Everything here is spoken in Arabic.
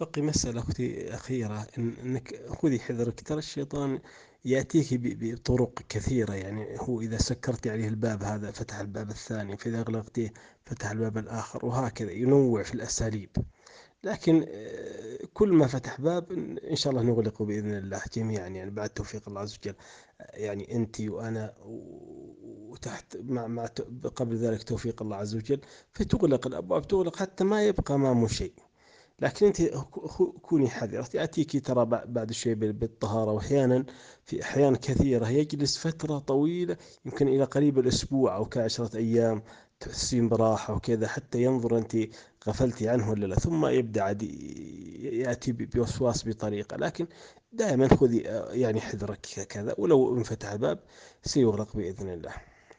بقي مسألة أختي أخيرة إن إنك خذي حذرك ترى الشيطان يأتيك بطرق كثيرة يعني هو إذا سكرت عليه الباب هذا فتح الباب الثاني فإذا أغلقتيه فتح الباب الآخر وهكذا ينوع في الأساليب. لكن آه، كل ما فتح باب إن شاء الله نغلقه بإذن الله جميعا يعني بعد توفيق الله عز وجل. يعني أنت وأنا وتحت مع, مع قبل ذلك توفيق الله عز وجل فتغلق الأبواب تغلق حتى ما يبقى أمامه شيء. لكن أنت كوني حذرة يأتيك ترى بعد شيء بالطهارة وأحيانا في أحيان كثيرة يجلس فترة طويلة يمكن إلى قريب الأسبوع أو كعشرة أيام تحسين براحة وكذا حتى ينظر أنت غفلتي عنه ولا لا. ثم يبدأ عاد يأتي بوسواس بطريقة. لكن دائما خذي يعني حذرك كذا ولو انفتح الباب سيغلق بإذن الله.